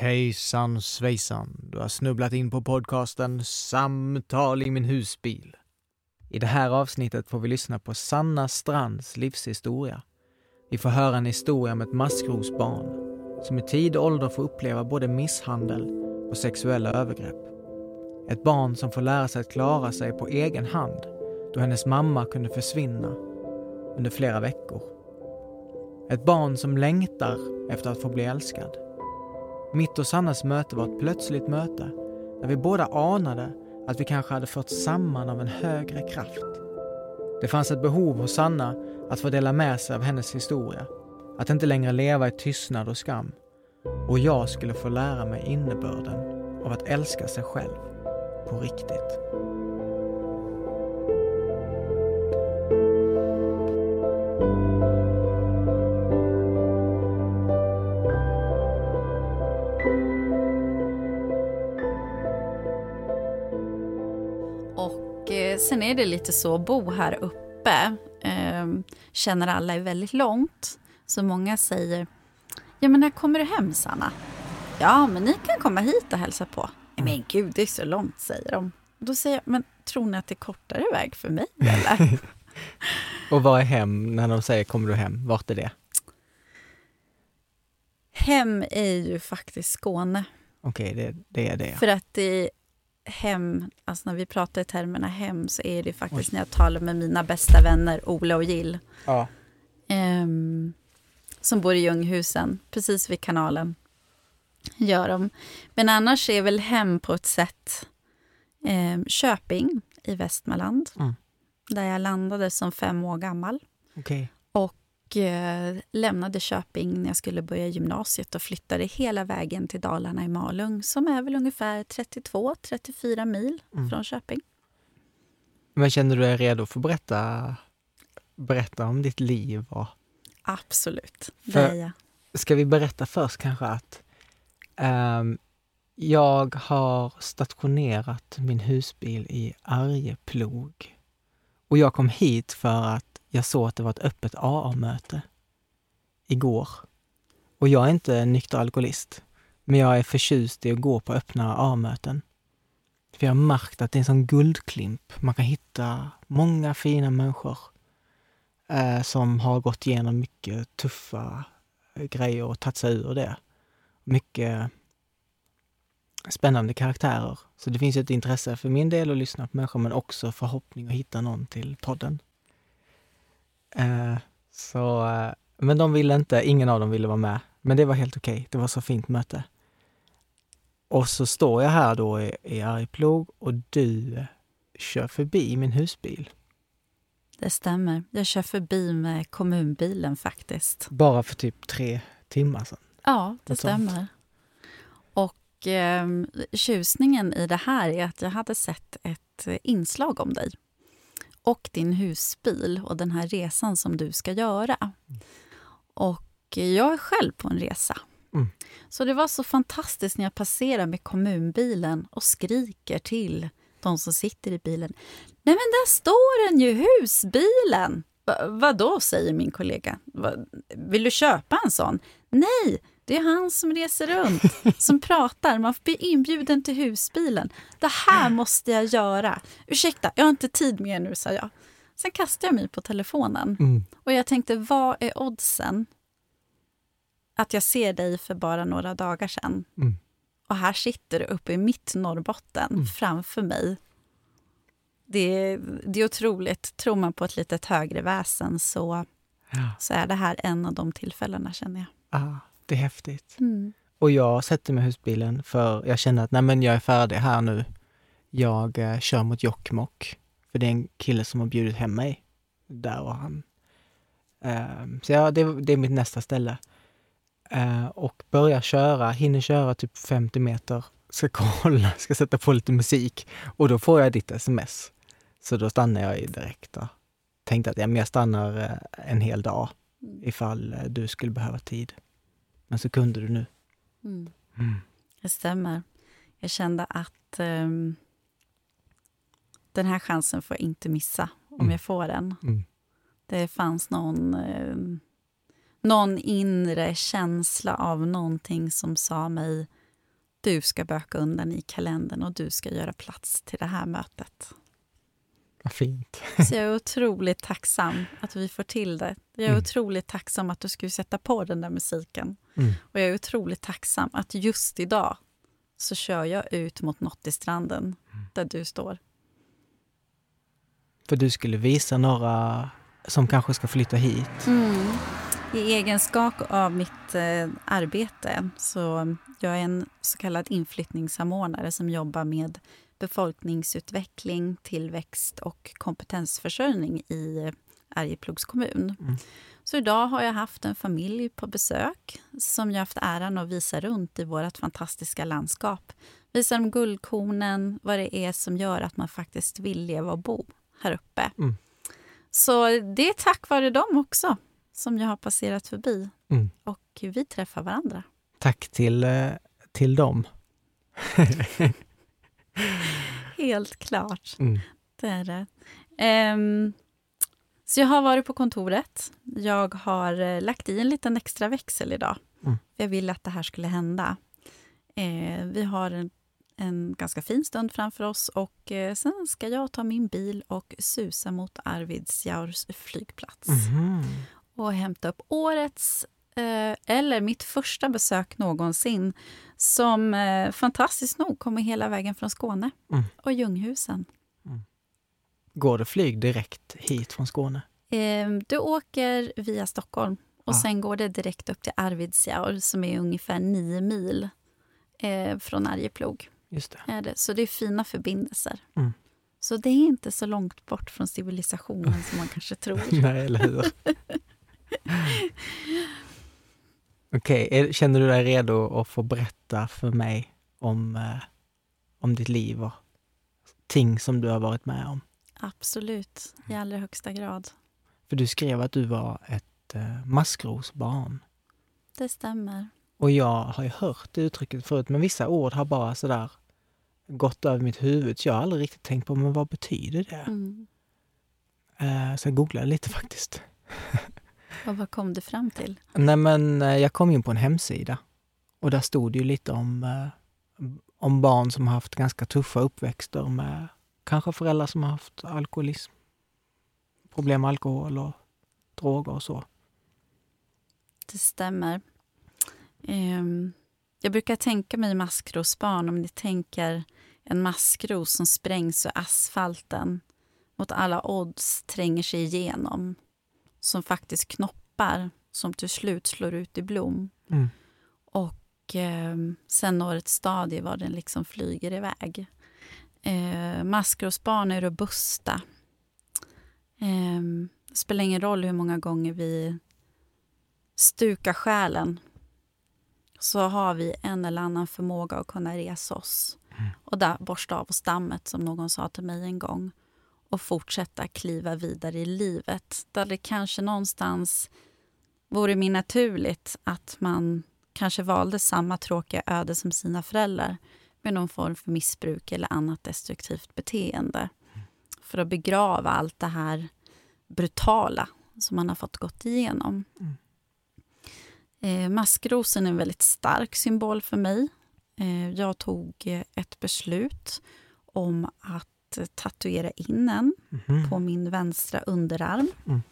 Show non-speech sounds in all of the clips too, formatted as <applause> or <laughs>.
Hejsan svejsan, du har snubblat in på podcasten Samtal i min husbil. I det här avsnittet får vi lyssna på Sanna Strands livshistoria. Vi får höra en historia om ett maskrosbarn som i tid och ålder får uppleva både misshandel och sexuella övergrepp. Ett barn som får lära sig att klara sig på egen hand då hennes mamma kunde försvinna under flera veckor. Ett barn som längtar efter att få bli älskad. Mitt och Sannas möte var ett plötsligt möte där vi båda anade att vi kanske hade förts samman av en högre kraft. Det fanns ett behov hos Sanna att få dela med sig av hennes historia, att inte längre leva i tystnad och skam. Och jag skulle få lära mig innebörden av att älska sig själv på riktigt. Sen är det lite så, att bo här uppe eh, känner alla är väldigt långt. Så många säger, ja men när kommer du hem Sanna? Ja, men ni kan komma hit och hälsa på. Men gud, det är så långt, säger de. Då säger jag, men tror ni att det är kortare väg för mig eller? <laughs> Och vad är hem när de säger kommer du hem? Vart är det? hem är ju faktiskt Skåne. Okej, det, det är det. För att det hem, alltså när vi pratar i termerna hem så är det faktiskt när jag talar med mina bästa vänner Ola och Jill. Ja. ehm, som bor i Ljunghusen, precis vid kanalen. Gör de. Men annars är väl hem på ett sätt ehm, Köping i Västmanland. Mm. Där jag landade som fem år gammal. Okej. Och eh, lämnade Köping när jag skulle börja gymnasiet och flyttade hela vägen till Dalarna i Malung som är väl ungefär 32-34 mil Mm. från Köping. Men känner du dig redo för att berätta, berätta om ditt liv? Och, Absolut, det är jag. ska vi berätta först kanske att ehm, jag har stationerat min husbil i Arjeplog. Och jag kom hit för att jag såg att det var ett öppet AA-möte igår. Och jag är inte nykter alkoholist, men jag är förtjust i att gå på öppna AA-möten. För jag har märkt att det är en sån guldklimp. Man kan hitta många fina människor eh, som har gått igenom mycket tuffa eh, grejer och tagit sig ur det. Mycket spännande karaktärer. Så det finns ett intresse för min del att lyssna på människor men också förhoppning att hitta någon till podden. Eh, så, eh, men de ville inte, ingen av dem ville vara med. Men det var helt okej, det var så fint möte. Och så står jag här då i, i Arjeplog och du eh, kör förbi min husbil. Det stämmer. Jag kör förbi med kommunbilen faktiskt. Bara för typ tre timmar sedan. Ja, det Något sånt. stämmer. Och eh, tjusningen i det här är att jag hade sett ett inslag om dig och din husbil och den här resan som du ska göra. Och jag är själv på en resa. Mm. Så det var så fantastiskt när jag passerar med kommunbilen och skriker till de som sitter i bilen. Nej men där står den ju, husbilen! Va, vadå, säger min kollega. Va, vill du köpa en sån? Nej, det är han som reser runt, som <laughs> pratar. Man blir inbjuden till husbilen. Det här måste jag göra. Ursäkta, jag har inte tid med er nu, sa jag. Sen kastade jag mig på telefonen Mm. och jag tänkte, vad är oddsen att jag ser dig för bara några dagar sedan? Mm. Och här sitter du uppe i mitt Norrbotten framför mig. Det är, det är otroligt. Tror man på ett litet högre väsen så, Ja. så är det här en av de tillfällena, känner jag. Ah, det är häftigt. Mm. Och jag sätter mig i husbilen för jag känner att nej men jag är färdig här nu. Jag eh, kör mot Jokkmokk. För det är en kille som har bjudit hem mig. Där och han. Ehm, så ja, det, det är mitt nästa ställe. Eh, och börjar köra, hinner köra typ 50 meter. Ska <laughs> kolla, ska sätta på lite musik. Och då får jag ditt sms. Så då stannar jag direkt och tänkte att ja, men jag stannar eh, en hel dag ifall eh, du skulle behöva tid. Men så kunde du nu. Mm. Mm. Det stämmer. Jag kände att ehm, den här chansen får jag inte missa om Mm. jag får den. Mm. Det fanns någon, ehm, någon inre känsla av någonting som sa mig du ska böka undan i kalendern och du ska göra plats till det här mötet. Fint. <laughs> Så jag är otroligt tacksam att vi får till det. Jag är Mm. otroligt tacksam att du skulle sätta på den där musiken. Mm. Och jag är otroligt tacksam att just idag så kör jag ut mot Nottistranden Mm. där du står. För du skulle visa några som kanske ska flytta hit. Mm. I egenskap av mitt eh, arbete så jag är en så kallad inflyttningssamordnare som jobbar med befolkningsutveckling, tillväxt och kompetensförsörjning i Arjeplogs kommun. Mm. Så idag har jag haft en familj på besök som jag haft äran att visa runt i vårt fantastiska landskap. Visa dem guldkornen, vad det är som gör att man faktiskt vill leva och bo här uppe. Mm. Så det är tack vare dem också som jag har passerat förbi. Mm. Och vi träffar varandra. Tack till, eh, till dem. <laughs> Helt klart. Mm. Det är det. Ehm, så jag har varit på kontoret. Jag har eh, lagt i en liten extra växel idag. Mm. Jag ville att det här skulle hända. Eh, vi har en, en ganska fin stund framför oss och eh, sen ska jag ta min bil och susa mot Arvidsjaurs flygplats Mhm. och hämta upp årets, eller mitt första besök någonsin som eh, fantastiskt nog kommer hela vägen från Skåne Mm. och Ljunghusen. Går det flyg direkt hit från Skåne? Eh, du åker via Stockholm och Ja. sen går det direkt upp till Arvidsjaur som är ungefär nio mil eh, från Arjeplog. Just det. Är det. Så det är fina förbindelser. Mm. Så det är inte så långt bort från civilisationen som man kanske <laughs> tror. Nej, eller hur? <laughs> Okej, är- känner du dig redo att få berätta för mig om, eh, om ditt liv och ting som du har varit med om? Absolut, i allra högsta grad. För du skrev att du var ett eh, maskrosbarn. Det stämmer. Och jag har ju hört det uttrycket förut, men vissa ord har bara sådär gått över mitt huvud. Så jag har aldrig riktigt tänkt på, men vad betyder det? Mm. Eh, så jag googlade lite faktiskt. <laughs> Och vad kom du fram till? Nej men eh, jag kom in på en hemsida och där stod det ju lite om, eh, om barn som har haft ganska tuffa uppväxter med kanske föräldrar som har haft alkoholism, problem med alkohol och droger och så. Det stämmer. Ehm, jag brukar tänka mig maskrosbarn om ni tänker en maskros som sprängs ur asfalten mot alla odds tränger sig igenom. Som faktiskt knoppar som till slut slår ut i blom. Mm. Och eh, sen når ett stadie var den liksom flyger iväg. Eh, maskrosbarn är robusta. Eh, det spelar ingen roll hur många gånger vi stukar själen så har vi en eller annan förmåga att kunna resa oss och där borsta av oss dammet, som någon sa till mig en gång och fortsätta kliva vidare i livet. Där det kanske någonstans vore mer naturligt att man kanske valde samma tråkiga öde som sina föräldrar med någon form för missbruk eller annat destruktivt beteende. För att begrava allt det här brutala som man har fått gått igenom. Mm. Eh, maskrosen är en väldigt stark symbol för mig. Eh, jag tog ett beslut om att eh, tatuera in en Mhm. på min vänstra underarm. Mm.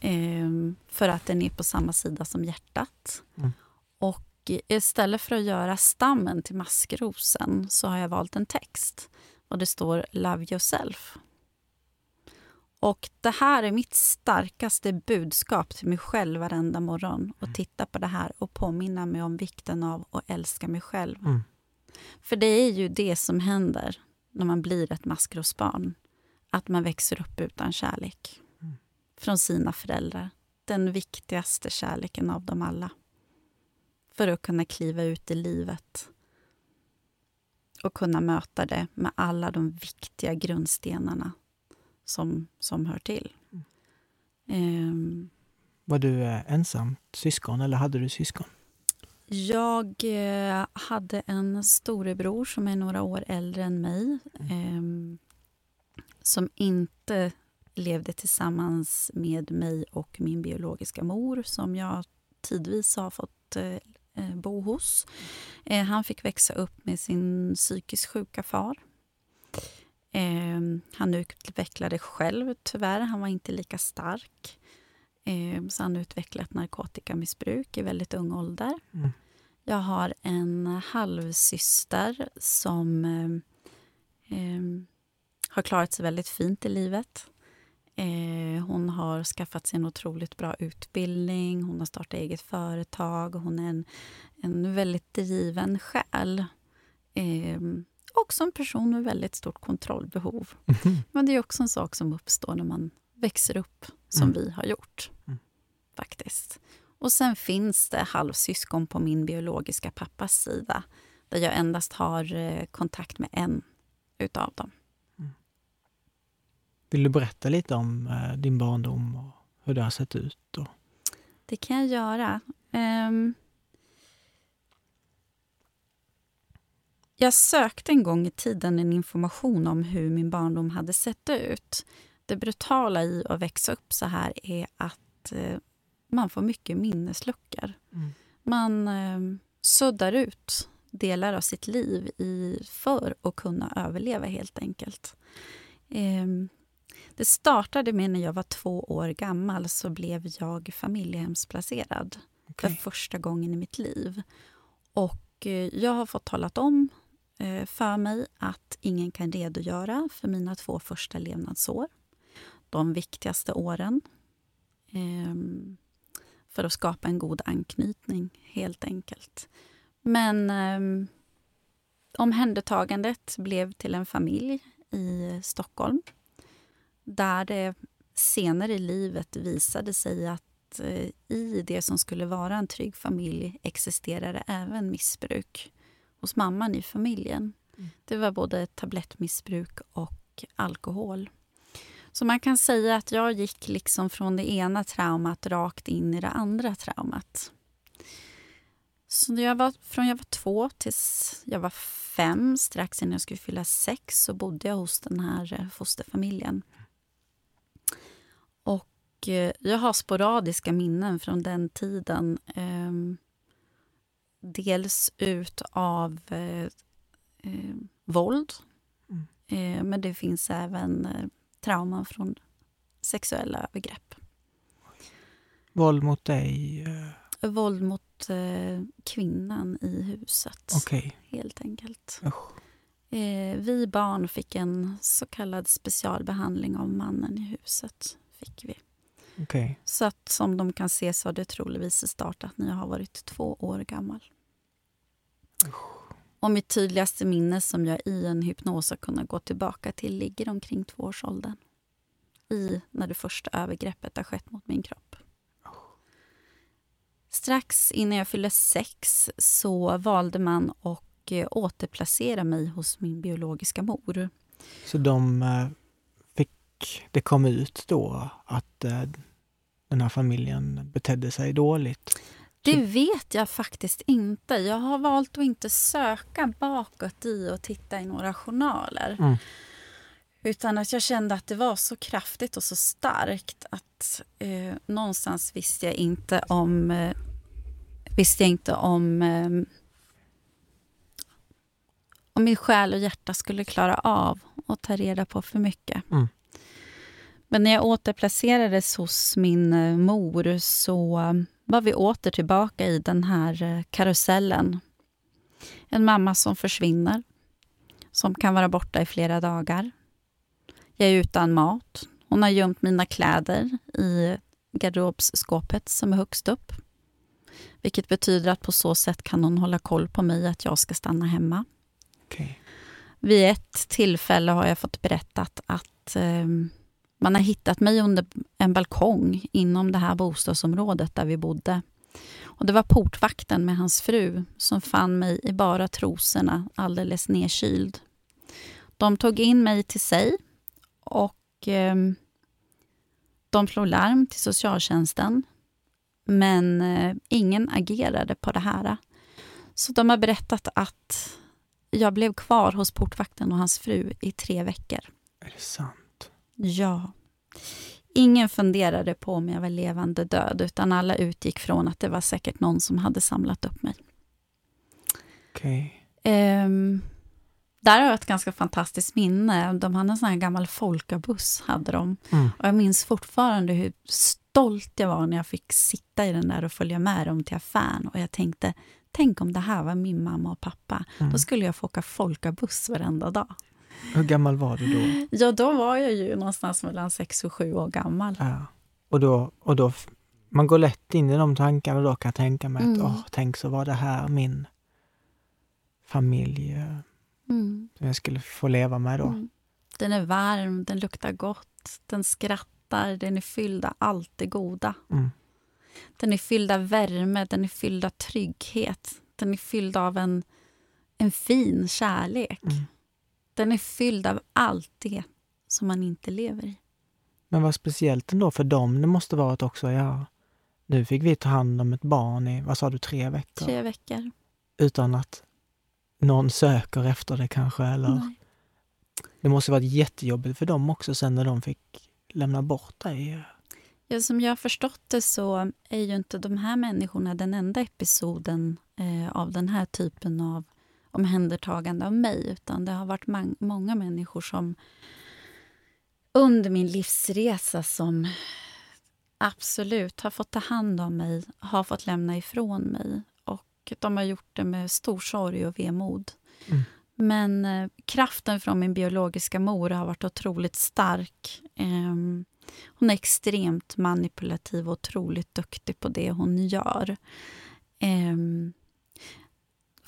Eh, för att den är på samma sida som hjärtat. Mm. Och istället för att göra stammen till maskrosen så har jag valt en text. Och det står Love yourself. Och det här är mitt starkaste budskap till mig själv varenda morgon. Att titta på det här och påminna mig om vikten av att älska mig själv. Mm. För det är ju det som händer när man blir ett maskrosbarn. Att man växer upp utan kärlek. Mm. Från sina föräldrar. Den viktigaste kärleken av dem alla. För att kunna kliva ut i livet. Och kunna möta det med alla de viktiga grundstenarna som, som hör till. Mm. Ehm, Var du eh, ensamt syskon eller hade du syskon? Jag eh, hade en storebror som är några år äldre än mig ehm, som inte levde tillsammans med mig och min biologiska mor som jag tidvis har fått eh, eh, bo hos. Eh, han fick växa upp med sin psykiskt sjuka far. Eh, han utvecklade själv, tyvärr. Han var inte lika stark. Eh, så han utvecklade ett narkotikamissbruk i väldigt ung ålder. Mm. Jag har en halvsyster som eh, har klarat sig väldigt fint i livet. Eh, hon har skaffat sig en otroligt bra utbildning, hon har startat eget företag. Hon är en, en väldigt driven själ. Eh, också en person med väldigt stort kontrollbehov. Mhm. Men det är också en sak som uppstår när man växer upp, som Mm. vi har gjort. Mm. Faktiskt. Och sen finns det halvsyskon på min biologiska pappas sida där jag endast har eh, kontakt med en utav dem. Vill du berätta lite om eh, din barndom och hur det har sett ut? Och... Det kan jag göra. Ehm, jag sökte en gång i tiden en information om hur min barndom hade sett ut. Det brutala i att växa upp så här är att eh, man får mycket minnesluckor. Mm. Man eh, suddar ut delar av sitt liv i, för att kunna överleva, helt enkelt. Ehm, det startade med när jag var två år gammal så blev jag familjehemsplacerad för Okej. första gången i mitt liv. Och eh, jag har fått talat om eh, för mig att ingen kan redogöra för mina två första levnadsår. De viktigaste åren. Ehm, för att skapa en god anknytning, helt enkelt. Men eh, omhändertagandet blev till en familj i Stockholm där det senare i livet visade sig att eh, i det som skulle vara en trygg familj existerade även missbruk hos mamman i familjen. Mm. Det var både tablettmissbruk och alkohol. Så man kan säga att jag gick liksom från det ena traumat rakt in i det andra traumat. Så jag var, från jag var två tills jag var fem, strax innan jag skulle fylla sex, så bodde jag hos den här eh, fosterfamiljen. Och eh, jag har sporadiska minnen från den tiden. Eh, dels ut av eh, våld, Mm. men det finns även trauman från sexuella övergrepp. Våld mot dig? eh, Våld mot eh, kvinnan i huset, Okej. helt enkelt. Eh, vi barn fick en så kallad specialbehandling av mannen i huset. Fick vi. Okej. Så att som de kan se så har det troligtvis startat när jag har varit två år gammal. Och mitt tydligaste minne som jag i en hypnos har kunnat gå tillbaka till ligger omkring tvåårsåldern. I när det första övergreppet har skett mot min kropp. Strax innan jag fyllde sex så valde man att eh, återplacera mig hos min biologiska mor. Så de eh, fick, det kom ut då att eh, den här familjen betedde sig dåligt? Det vet jag faktiskt inte. Jag har valt att inte söka bakåt i och titta i några journaler. Mm. Utan att jag kände att det var så kraftigt och så starkt att eh, någonstans visste jag inte om eh, visste jag inte om eh, om min själ och hjärta skulle klara av att ta reda på för mycket. Mm. Men när jag återplacerades hos min eh, mor så var vi åter tillbaka i den här eh, karusellen. En mamma som försvinner, som kan vara borta i flera dagar. Jag är utan mat. Hon har gömt mina kläder i garderobsskåpet som är högst upp. Vilket betyder att på så sätt kan hon hålla koll på mig, att jag ska stanna hemma. Okej. Vid ett tillfälle har jag fått berättat att eh, man har hittat mig under en balkong inom det här bostadsområdet där vi bodde. Och Det var portvakten med hans fru som fann mig i bara trosorna, alldeles nedkyld. De tog in mig till sig och eh, de slog larm till socialtjänsten. Men eh, ingen agerade på det här. Så de har berättat att jag blev kvar hos portvakten och hans fru i tre veckor. Är det sant? Ja. Ingen funderade på om jag var levande död utan alla utgick från att det var säkert någon som hade samlat upp mig. Okej. Ehm, där har jag ett ganska fantastiskt minne. De hade en sån här gammal folkabuss. Hade de. Mm. Och jag minns fortfarande hur stolt jag var när jag fick sitta i den där och följa med dem till affären. Och jag tänkte, tänk om det här var min mamma och pappa. Mm. Då skulle jag få åka folkabuss varenda dag. Hur gammal var du då? Ja, då var jag ju någonstans mellan sex och sju år gammal. Ja. Och då, och då man går lätt in i de tankarna då kan jag tänka mig att Mm. åh, tänk så var det här min familj eh, Mm. som jag skulle få leva med då. Mm. Den är varm, den luktar gott, den skrattar, den är fylld av allt det goda. Mm. Den är fylld av värme, den är fylld av trygghet. Den är fylld av en, en fin kärlek. Den är fylld av allt det som man inte lever i. Men vad speciellt ändå för dem det måste varit också, ja, nu fick vi ta hand om ett barn i, vad sa du, tre veckor? Tre veckor. Utan att någon söker efter det kanske eller Nej. det måste varit jättejobbigt för dem också sen när de fick lämna bort dig. Ja, som jag har förstått det så är ju inte de här människorna den enda episoden eh, av den här typen av omhändertagande av mig. Utan det har varit många människor som under min livsresa som absolut har fått ta hand om mig, har fått lämna ifrån mig. Och de har gjort det med stor sorg och vemod. Mm. Men eh, kraften från min biologiska mor har varit otroligt stark. Ehm, hon är extremt manipulativ och otroligt duktig på det hon gör. Um,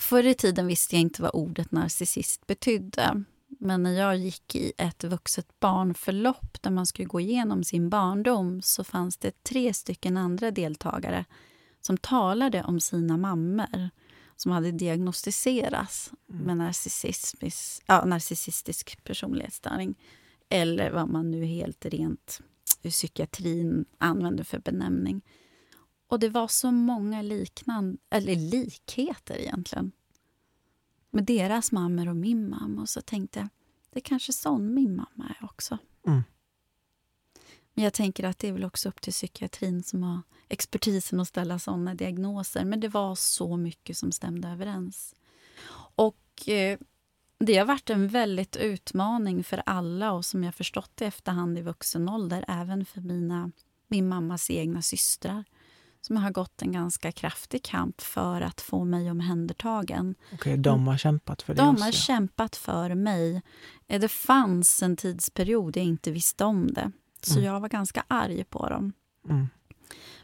förr i tiden visste jag inte vad ordet narcissist betydde. Men när jag gick i ett vuxet barnförlopp där man skulle gå igenom sin barndom så fanns det tre stycken andra deltagare som talade om sina mammor som hade diagnostiserats med narcissistisk, ja, narcissistisk personlighetsstörning eller vad man nu helt rent ur psykiatrin använder för benämning. Och det var så många liknande, eller likheter egentligen med deras mammor och min mamma. Och så tänkte jag, det är kanske sån min mamma är också. Mm. Men jag tänker att det är väl också upp till psykiatrin som har expertisen att ställa såna diagnoser. Men det var så mycket som stämde överens. Och eh, det har varit en väldigt utmaning för alla och som jag förstått i efterhand i vuxen ålder, även för mina, min mammas egna systrar som har gått en ganska kraftig kamp för att få mig omhändertagen. Okej, de har kämpat för det De också. har kämpat för mig. Eh, Det fanns en tidsperiod jag inte visste om det. Så Mm. jag var ganska arg på dem. Mm.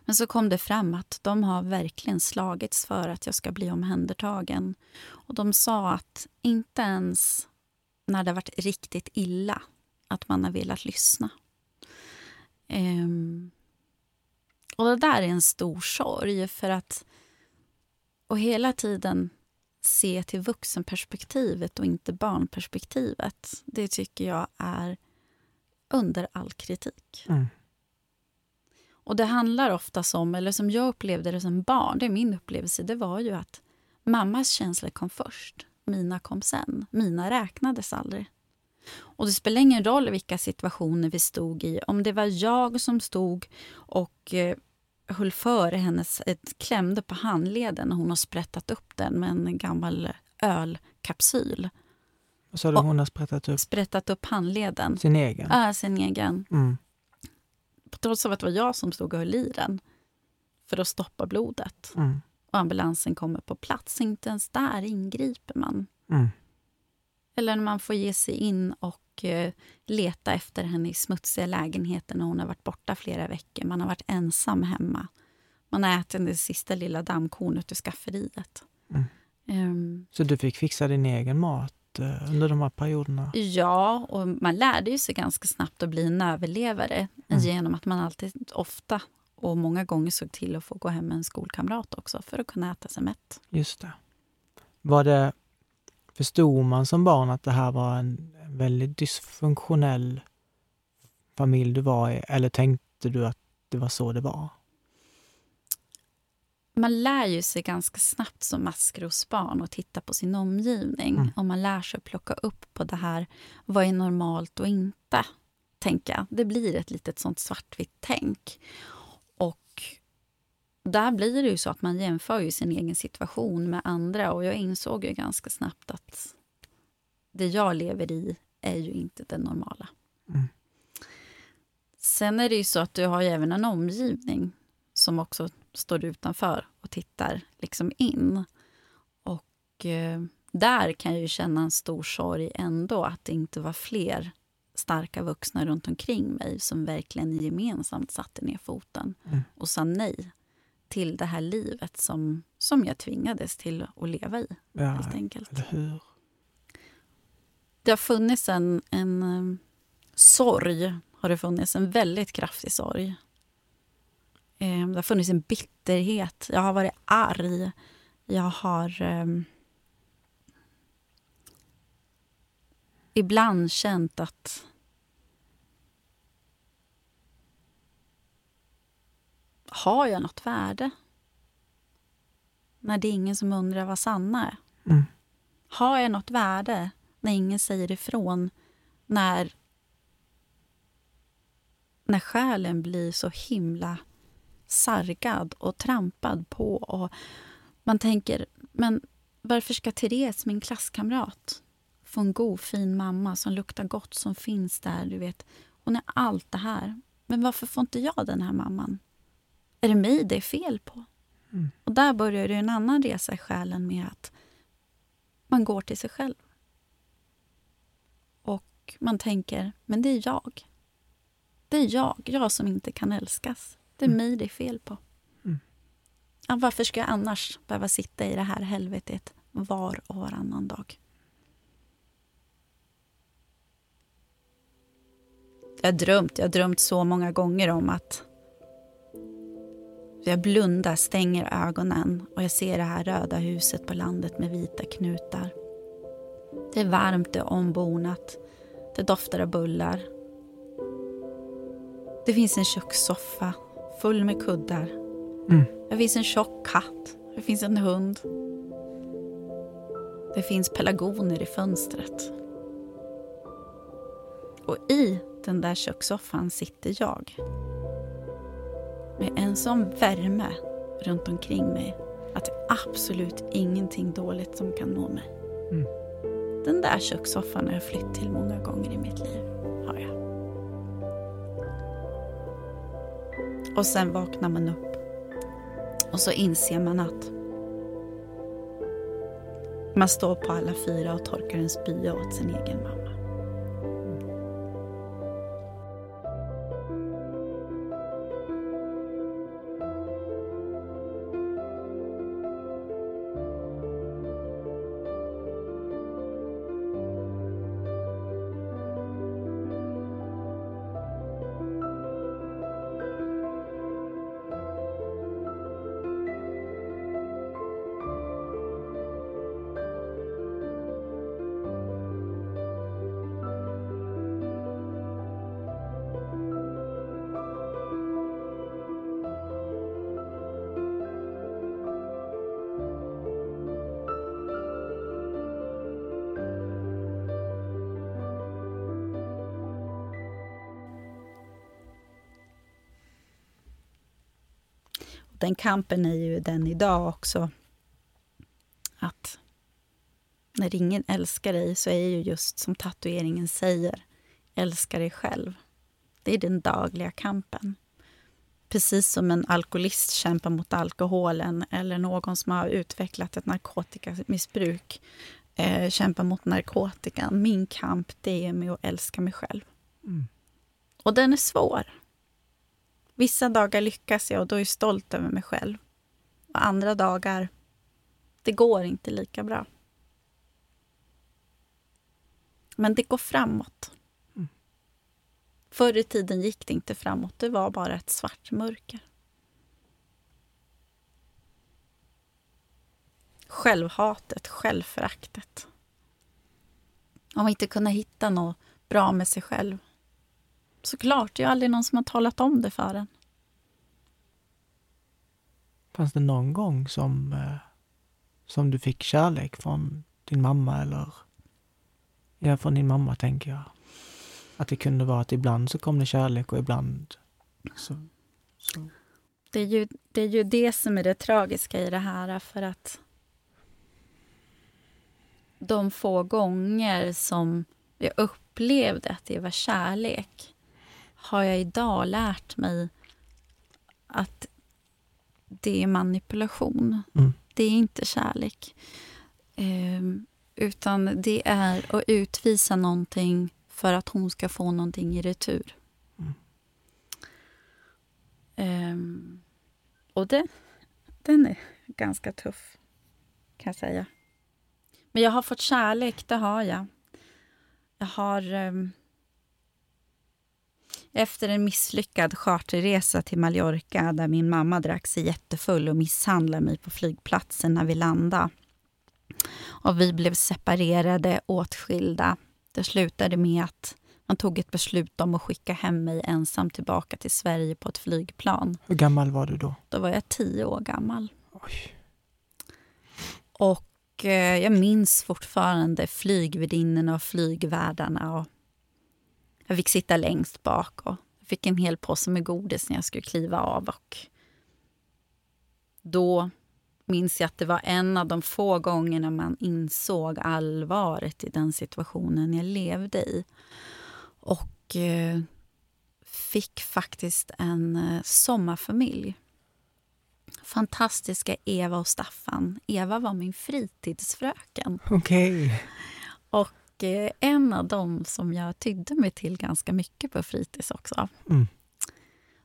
Men så kom det fram att de har verkligen slagits för att jag ska bli omhändertagen. Och de sa att inte ens när det har varit riktigt illa att man har velat lyssna. Ehm, och det där är en stor sorg för att och hela tiden se till vuxenperspektivet och inte barnperspektivet. Det tycker jag är under all kritik. Mm. Och det handlar ofta om, eller som jag upplevde det som barn, det är min upplevelse, det var ju att mammas känslor kom först, mina kom sen. Mina räknades aldrig. Och det spelar ingen roll vilka situationer vi stod i. Om det var jag som stod och eh, höll för hennes, ett, klämde på handleden och hon har sprättat upp den med en gammal ölkapsyl. Så har du Och- hon har sprättat upp Sprättat upp handleden. sin egen. Ja, sin egen. Mm. Trots att det var jag som stod och höll i den för att stoppa blodet. Mm. Och ambulansen kommer på plats. Inte ens där ingriper man. Mm. Eller när man får ge sig in och eh, leta efter henne i smutsiga lägenheter när hon har varit borta flera veckor. Man har varit ensam hemma. Man har ätit det sista lilla dammkornet ur skafferiet. Mm. Ehm, Så du fick fixa din egen mat eh, under de här perioderna? ja, och man lärde ju sig ganska snabbt att bli en överlevare Mm. genom att man alltid, ofta och många gånger såg till att få gå hem med en skolkamrat också för att kunna äta sig mätt. Just det. Var det, förstod man som barn att det här var en väldigt dysfunktionell familj du var i? Eller tänkte du att det var så det var? Man lär ju sig ganska snabbt som maskrosbarn att titta på sin omgivning. Mm. Och man lär sig att plocka upp på det här, vad är normalt och inte. Tänka. Det blir ett litet sånt svartvitt tänk. Där blir det ju så att man jämför ju sin egen situation med andra och jag insåg ju ganska snabbt att det jag lever i är ju inte det normala. Mm. Sen är det ju så att du har ju även en omgivning som också står utanför och tittar liksom in. Och eh, där kan jag ju känna en stor sorg ändå att det inte var fler starka vuxna runt omkring mig som verkligen gemensamt satte ner foten mm. och sa nej till det här livet som, som jag tvingades till att leva i. Ja, helt enkelt. Eller hur? Det har funnits en, en um, sorg, har det funnits, en väldigt kraftig sorg. Um, det har funnits en bitterhet. Jag har varit arg. Jag har um, ibland känt att Har jag något värde? När det är ingen som undrar vad Sanna är. Mm. Har jag något värde när ingen säger ifrån? När, när själen blir så himla sargad och trampad på. Och man tänker, men varför ska Therese, min klasskamrat, få en god fin mamma som luktar gott, som finns där? du vet. Hon är allt det här. Men varför får inte jag den här mamman? Är det mig det är fel på? Mm. Och där börjar det en annan resa i själen med att man går till sig själv. Och man tänker, men det är jag. Det är jag, jag som inte kan älskas. Det är mm. mig det är fel på. Mm. Ja, varför ska jag annars behöva sitta i det här helvetet var och varannan dag? Jag har drömt, jag har drömt så många gånger om att jag blundar, stänger ögonen och jag ser det här röda huset på landet med vita knutar. Det är varmt, det är ombonat. Det doftar av bullar. Det finns en kökssoffa full med kuddar. Mm. Det finns en tjock katt. Det finns en hund. Det finns pelargoner i fönstret. Och i den där kökssoffan sitter jag med en sån värme runt omkring mig att det är absolut ingenting dåligt som kan nå mig. Mm. Den där kökssoffan har jag flytt till många gånger i mitt liv. Har jag. Och sen vaknar man upp och så inser man att man står på alla fyra och torkar en spya åt sin egen mamma. Den kampen är ju den idag också. Att när ingen älskar dig så är ju just som tatueringen säger, älska dig själv. Det är den dagliga kampen. Precis som en alkoholist kämpar mot alkoholen eller någon som har utvecklat ett narkotikamissbruk eh, kämpar mot narkotikan. Min kamp det är med att älska mig själv. Mm. Och den är svår. Vissa dagar lyckas jag och då är jag stolt över mig själv. Och andra dagar, det går inte lika bra. Men det går framåt. Mm. Förr i tiden gick det inte framåt, det var bara ett svart mörker. Självhatet, självföraktet. Om inte kunna hitta något bra med sig själv. Såklart, det är ju aldrig någon som har talat om det för en. Fanns det någon gång som, eh, som du fick kärlek från din mamma eller? Ja, från din mamma tänker jag. Att det kunde vara att ibland så kom det kärlek och ibland så... så. det, är ju, det är ju det som är det tragiska i det här. För att de få gånger som jag upplevde att det var kärlek har jag idag lärt mig att det är manipulation. Mm. Det är inte kärlek. Um, utan det är att utvisa någonting för att hon ska få någonting i retur. Mm. Um, och det, den är ganska tuff, kan jag säga. Men jag har fått kärlek, det har jag. Jag har... Um, efter en misslyckad charterresa till Mallorca där min mamma drack sig jättefull och misshandlade mig på flygplatsen när vi landade. Och vi blev separerade, åtskilda. Det slutade med att man tog ett beslut om att skicka hem mig ensam tillbaka till Sverige på ett flygplan. Hur gammal var du då? Då var jag tio år gammal. Oj. Och eh, jag minns fortfarande flygvärdinnorna och flygvärdarna. Och jag fick sitta längst bak och fick en hel påse med godis när jag skulle kliva av. Och då minns jag att det var en av de få gångerna man insåg allvaret i den situationen jag levde i. Och eh, fick faktiskt en eh, sommarfamilj. Fantastiska Eva och Staffan. Eva var min fritidsfröken. Okej. Okay. Och eh, en av dem som jag tydde mig till ganska mycket på fritids också. Mm.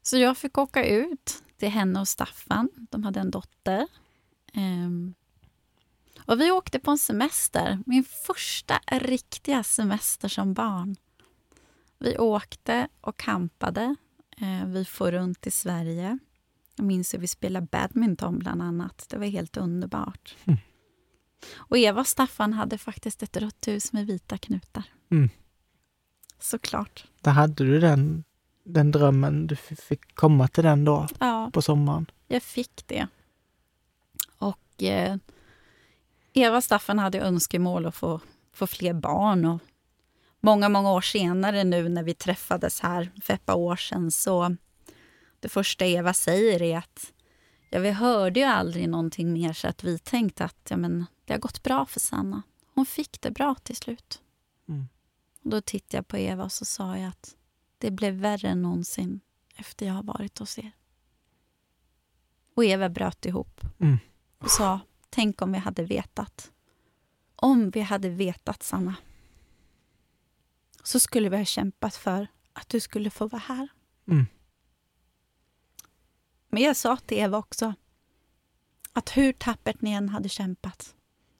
Så jag fick åka ut till henne och Staffan. De hade en dotter Um, och vi åkte på en semester, min första riktiga semester som barn. Vi åkte och campade. Uh, vi får runt i Sverige. Jag minns hur vi spelade badminton bland annat. Det var helt underbart. Mm. Och Eva och Staffan hade faktiskt ett rött hus med vita knutar. Mm. Såklart. Där hade du den, den drömmen. Du fick komma till den då ja, på sommaren. Jag fick det. Och eh, Eva och Staffan hade önskemål att få, få fler barn. Och många, många år senare nu när vi träffades här för ett par år sedan så det första Eva säger är att ja, vi hörde ju aldrig någonting mer så att vi tänkte att ja, men, det har gått bra för Sanna. Hon fick det bra till slut. Mm. Och då tittade jag på Eva och så sa jag att det blev värre än någonsin efter jag har varit hos er. Och Eva bröt ihop. Mm och sa Tänk om vi hade vetat. Om vi hade vetat, Sanna. Så skulle vi ha kämpat för att du skulle få vara här. Mm. Men jag sa till Eva också att hur tappert ni än hade kämpat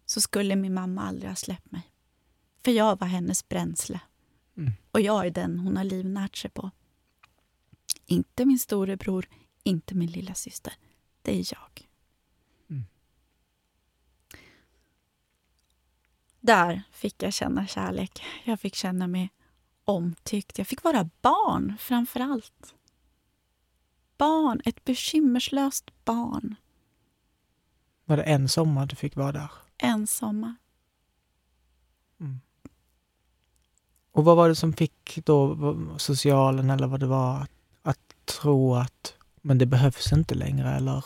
så skulle min mamma aldrig ha släppt mig. För jag var hennes bränsle. Mm. Och jag är den hon har livnärt sig på. Inte min storebror, inte min lilla syster. Det är jag. Där fick jag känna kärlek. Jag fick känna mig omtyckt. Jag fick vara barn, framför allt. Barn, ett bekymmerslöst barn. Var det en sommar du fick vara där? En sommar. Mm. Och vad var det som fick då socialen eller vad det var att, att tro att men det behövs inte längre eller?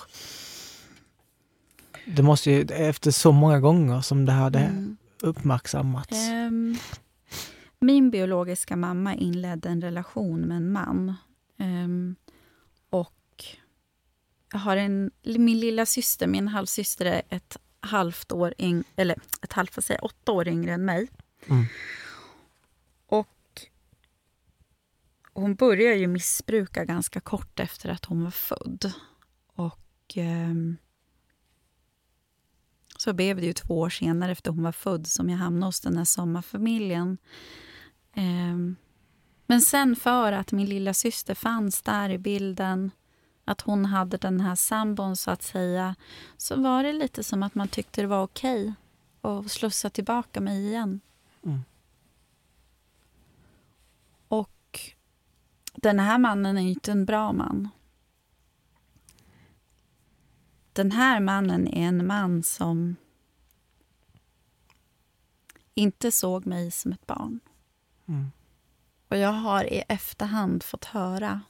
Det måste ju, efter så många gånger som det hade mm uppmärksammats? Um, min biologiska mamma inledde en relation med en man. Um, jag har en, min lilla syster, min halvsyster är ett halvt år yng, eller ett halvt, säga, åtta år yngre än mig. Mm. Och hon började ju missbruka ganska kort efter att hon var född. Och um, så blev det ju två år senare efter hon var född som jag hamnade hos den här sommarfamiljen. Um, men sen för att min lilla syster fanns där i bilden, att hon hade den här sambon så att säga, så var det lite som att man tyckte det var okej okay att slussa tillbaka mig igen. Mm. Och den här mannen är inte en bra man. den här mannen är en man som inte såg mig som ett barn. Mm. Och jag har i efterhand fått höra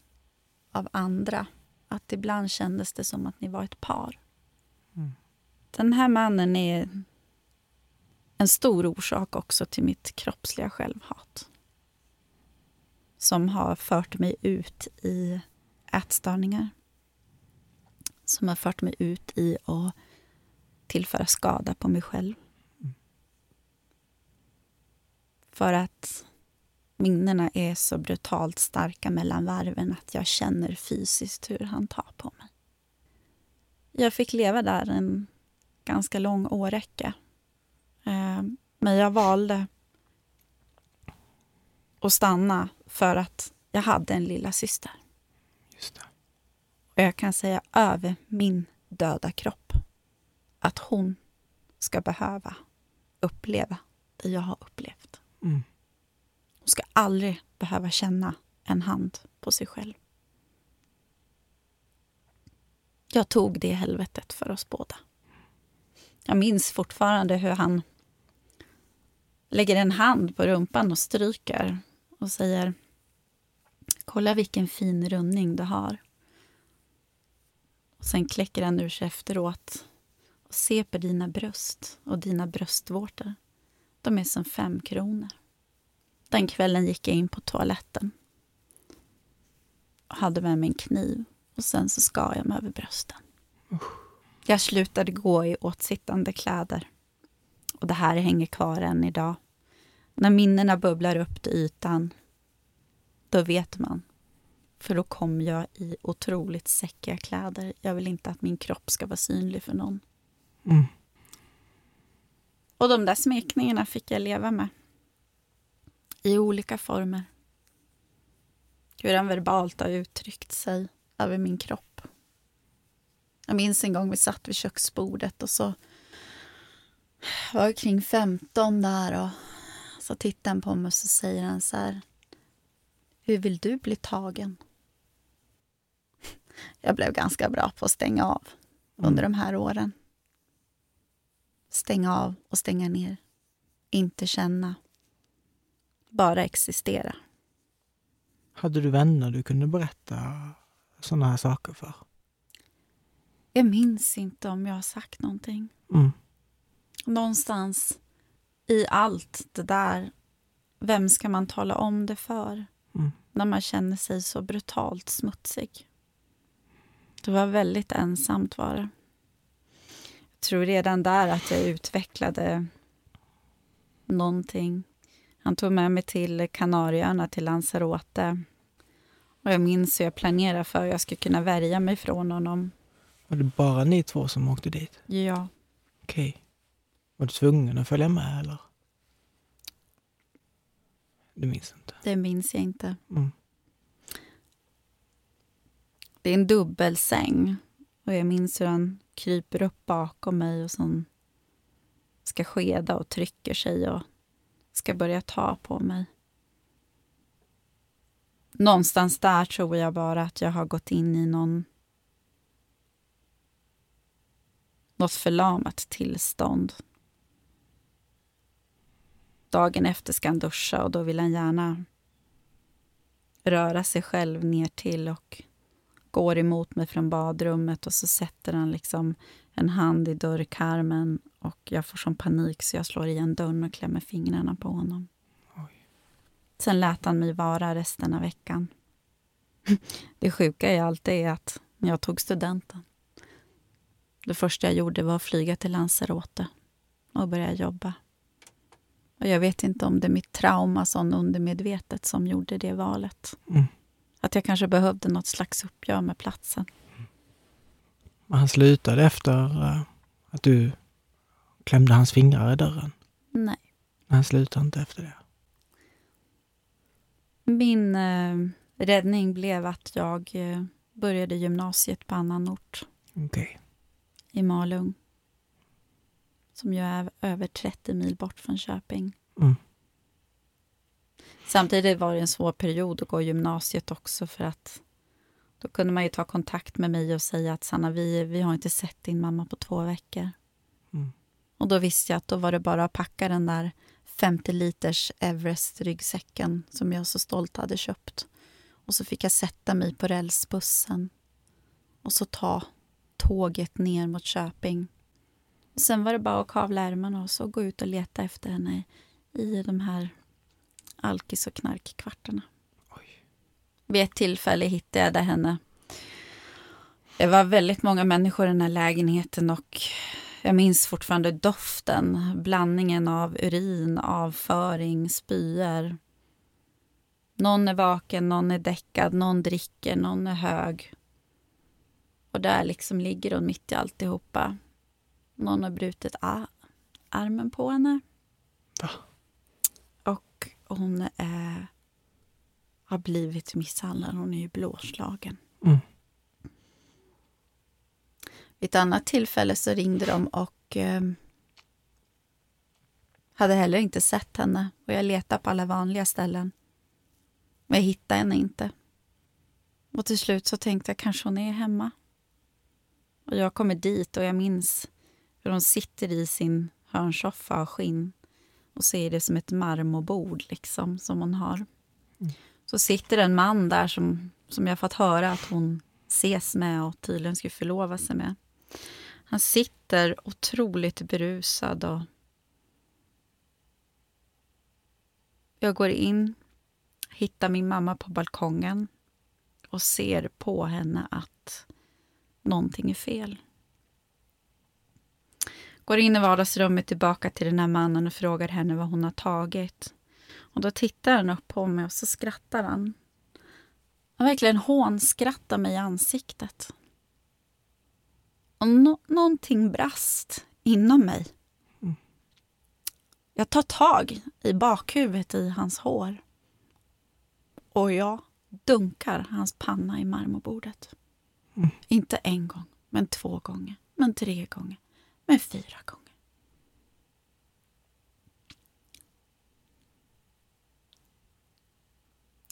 av andra att ibland kändes det som att ni var ett par. Mm. Den här mannen är en stor orsak också till mitt kroppsliga självhat. Som har fört mig ut i ätstörningar. Som har fört mig ut i att tillföra skada på mig själv. Mm. För att minnena är så brutalt starka mellan varven att jag känner fysiskt hur han tar på mig. Jag fick leva där en ganska lång åräcka. Eh, men jag valde att stanna för att jag hade en lilla syster. Just det. Och jag kan säga över min döda kropp att hon ska behöva uppleva det jag har upplevt. Mm. Aldrig behöva känna en hand på sig själv. Jag tog det helvetet för oss båda. Jag minns fortfarande hur han lägger en hand på rumpan och stryker och säger Kolla vilken fin rundning du har. Och sen kläcker han ur sig efteråt och ser på dina bröst och dina bröstvårtor. De är som fem kronor. Den kvällen gick jag in på toaletten och hade med mig en kniv och sen så skar jag mig över brösten. Jag slutade gå i åtsittande kläder. Och det här hänger kvar än idag. När minnena bubblar upp till ytan, då vet man. För då kom jag i otroligt säckiga kläder. Jag vill inte att min kropp ska vara synlig för någon. Mm. Och de där smekningarna fick jag leva med. I olika former. Hur han verbalt har uttryckt sig över min kropp. Jag minns en gång vi satt vid köksbordet och så var jag kring 15 där och så tittar han på mig och så säger han så här. Hur vill du bli tagen? Jag blev ganska bra på att stänga av under de här åren. Stänga av och stänga ner. Inte känna. Bara existera. Hade du vänner du kunde berätta sådana här saker för? Jag minns inte om jag har sagt någonting. Mm. Någonstans i allt det där, vem ska man tala om det för? Mm. När man känner sig så brutalt smutsig. Det var väldigt ensamt var det. Jag tror redan där att jag utvecklade någonting. Han tog med mig till Kanarieöarna, till Lanzarote. Och jag minns hur jag planerade för hur jag skulle kunna värja mig från honom. Var det bara ni två som åkte dit? Ja, Okej. Var du tvungen att följa med eller? Du minns inte? det minns jag inte. Mm. Det är en dubbelsäng. Och jag minns hur han kryper upp bakom mig och som ska skeda och trycker sig och ska börja ta på mig. Någonstans där tror jag bara att jag har gått in i någon något förlamat tillstånd. Dagen efter ska han duscha och då vill han gärna röra sig själv ner till och går emot mig från badrummet och så sätter han liksom en hand i dörrkarmen och jag får som panik så jag slår igen dörren och klämmer fingrarna på honom. Oj. Sen lät han mig vara resten av veckan. <laughs> Det sjuka i allt är att jag tog studenten det första jag gjorde var att flyga till Lanzarote och börja jobba. Och jag vet inte om det är mitt trauma sån undermedvetet som gjorde det valet. Mm. Att jag kanske behövde något slags uppgör med platsen. Han slutade efter eh, att du klämde hans fingrar i dörren? Nej. Men han slutade inte efter det? Min eh, räddning blev att jag eh, började gymnasiet på annan ort, Okej. i Malung. Som ju är över 30 mil bort från Köping. Mm. Samtidigt var det en svår period att gå gymnasiet också för att då kunde man ju ta kontakt med mig och säga att Sanna, vi, vi har inte sett din mamma på två veckor. Mm. Och då visste jag att då var det bara att packa den där 50 liters Everest-ryggsäcken som jag så stolt hade köpt. Och så fick jag sätta mig på rälsbussen och så ta tåget ner mot Köping. Och sen var det bara att kavla ärmarna och så gå ut och leta efter henne i de här alkis och knarkkvartarna. Vid ett tillfälle hittade jag henne. Det var väldigt många människor i den här lägenheten och jag minns fortfarande doften, blandningen av urin, avföring, spyor. Någon är vaken, någon är däckad, någon dricker, någon är hög. Och där liksom ligger hon mitt i alltihopa. Någon har brutit armen på henne. Hon är, har blivit misshandlad. Hon är ju blåslagen. Mm. Vid ett annat tillfälle så ringde de och eh, hade heller inte sett henne. Och jag letade på alla vanliga ställen. Men jag hittade henne inte. Och till slut så tänkte jag kanske hon är hemma. Och jag kommer dit och jag minns hur hon sitter i sin hörnsoffa av skinn och ser det som ett marmorbord liksom, som hon har. Mm. Så sitter en man där som, som jag fått höra att hon ses med och tydligen ska förlova sig med. Han sitter otroligt berusad och jag går in, hittar min mamma på balkongen och ser på henne att någonting är fel. Går in i vardagsrummet tillbaka till den här mannen och frågar henne vad hon har tagit. Och Då tittar han upp på mig och så skrattar han. Han verkligen hånskrattar mig i ansiktet. Och no någonting brast inom mig. Mm. Jag tar tag i bakhuvudet i hans hår. Och jag dunkar hans panna i marmorbordet. Mm. Inte en gång, men två gånger, men tre gånger, men fyra gånger.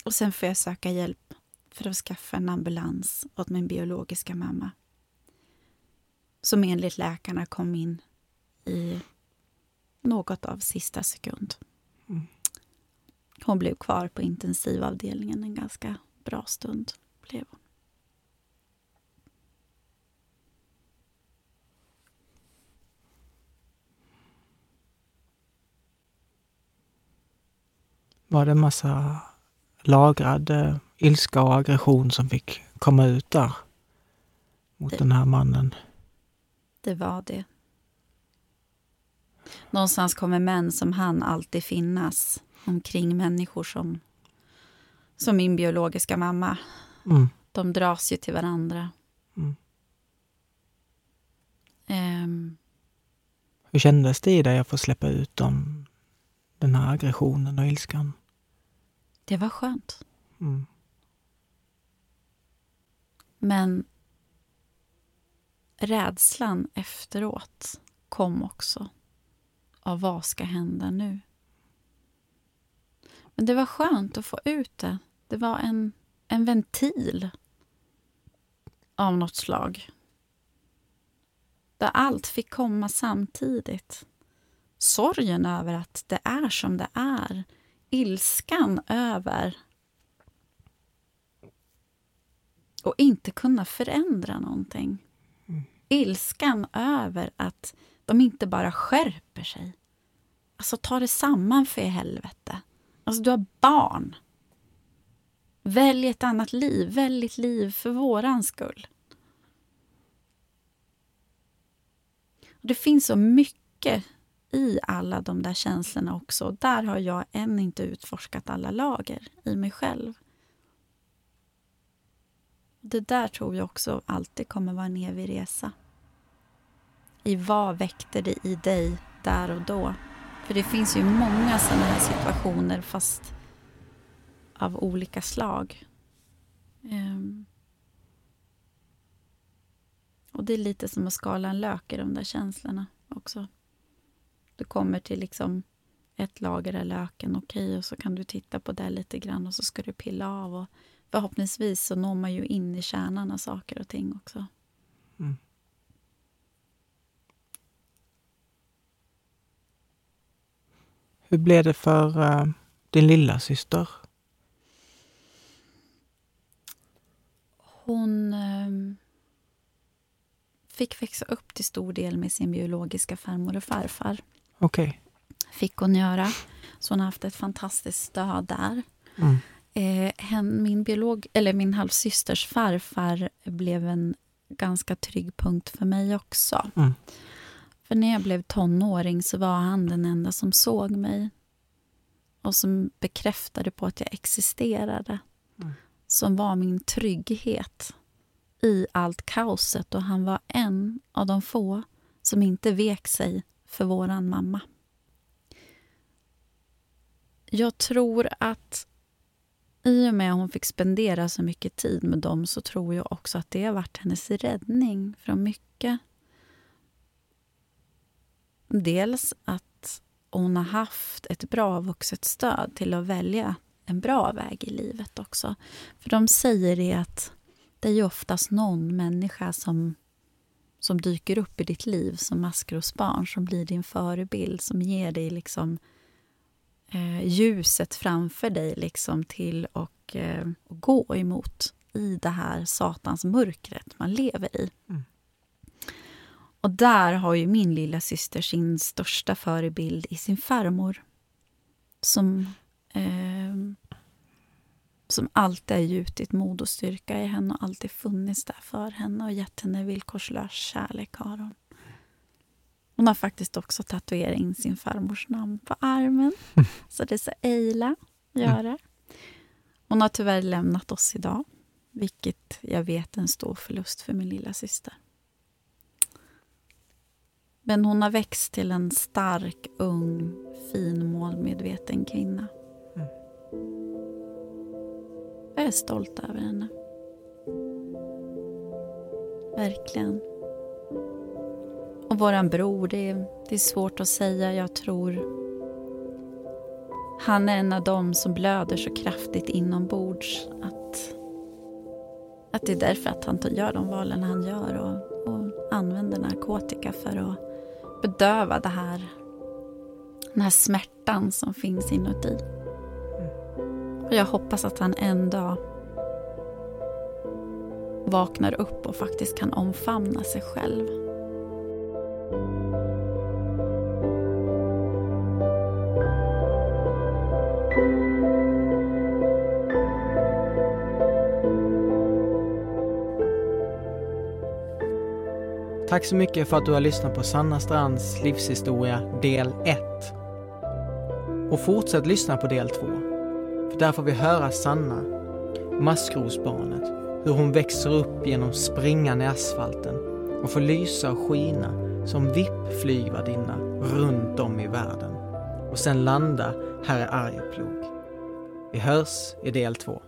Och sen får jag söka hjälp för att skaffa en ambulans åt min biologiska mamma. Som enligt läkarna kom in i något av sista sekund. Mm. Hon blev kvar på intensivavdelningen en ganska bra stund. blev hon. Var det en massa lagrad eh, ilska och aggression som fick komma ut där mot det, den här mannen? Det var det. Någonstans kommer män som han alltid finnas omkring människor som, som min biologiska mamma. Mm. De dras ju till varandra. Mm. Um, Hur kändes det i dig att få släppa ut dem, den här aggressionen och ilskan? Det var skönt. Mm. Men rädslan efteråt kom också av vad ska hända nu? Men det var skönt att få ut det. Det var en, en ventil av något slag. Där allt fick komma samtidigt. Sorgen över att det är som det är ilskan över och inte kunna förändra någonting. Mm. Ilskan över att de inte bara skärper sig. Alltså, ta det samman för i helvete. Alltså, du har barn. Välj ett annat liv. Välj ett liv för våran skull. Det finns så mycket i alla de där känslorna också. Där har jag än inte utforskat alla lager i mig själv. Det där tror jag också alltid kommer vara en evig resa. I vad väckte det i dig där och då? För det finns ju många sådana här situationer fast av olika slag. Um. Och det är lite som att skala en lök i de där känslorna också. Du kommer till liksom ett lager av löken, okej, okay, och så kan du titta på det lite grann och så ska du pilla av. Och förhoppningsvis så når man ju in i kärnan av saker och ting också. Mm. Hur blev det för uh, din lilla syster? Hon... Uh, fick växa upp till stor del med sin biologiska farmor och farfar. Okay. Fick hon göra. Så hon har haft ett fantastiskt stöd där. Mm. Eh, hen, min, biolog, eller min halvsysters farfar blev en ganska trygg punkt för mig också. Mm. För när jag blev tonåring så var han den enda som såg mig och som bekräftade på att jag existerade. Mm. Som var min trygghet i allt kaoset och han var en av de få som inte vek sig för våran mamma. Jag tror att i och med att hon fick spendera så mycket tid med dem så tror jag också att det har varit hennes räddning från mycket. Dels att hon har haft ett bra vuxet stöd till att välja en bra väg i livet också. För de säger det att det är ju oftast någon människa som, som dyker upp i ditt liv som maskrosbarn, som blir din förebild, som ger dig liksom eh, ljuset framför dig liksom till och, eh, och gå emot i det här satans mörkret man lever i. Mm. Och där har ju min lilla syster sin största förebild i sin farmor. Som, eh, som alltid har gjutit mod och styrka i henne och alltid funnits där för henne och gett henne villkorslös kärlek. Har hon. hon har faktiskt också tatuerat in sin farmors namn på armen. Så det ska Eila göra. Hon har tyvärr lämnat oss idag, vilket jag vet är en stor förlust för min lilla syster. Men hon har växt till en stark, ung, fin, målmedveten kvinna. Mm. Jag är stolt över henne. Verkligen. Och våran bror, det är, det är svårt att säga. Jag tror han är en av dem som blöder så kraftigt inombords att, att det är därför att han gör de valen han gör och, och använder narkotika för att bedöva det här, den här smärtan som finns inuti. Och jag hoppas att han en dag vaknar upp och faktiskt kan omfamna sig själv. Tack så mycket för att du har lyssnat på Sanna Strands livshistoria del 1. Och fortsätt lyssna på del 2. För där får vi höra Sanna, maskrosbarnet, hur hon växer upp genom springan i asfalten och får lysa och skina som VIP-flygvärdinna runt om i världen och sen landa här i Arjeplog. Vi hörs i del två.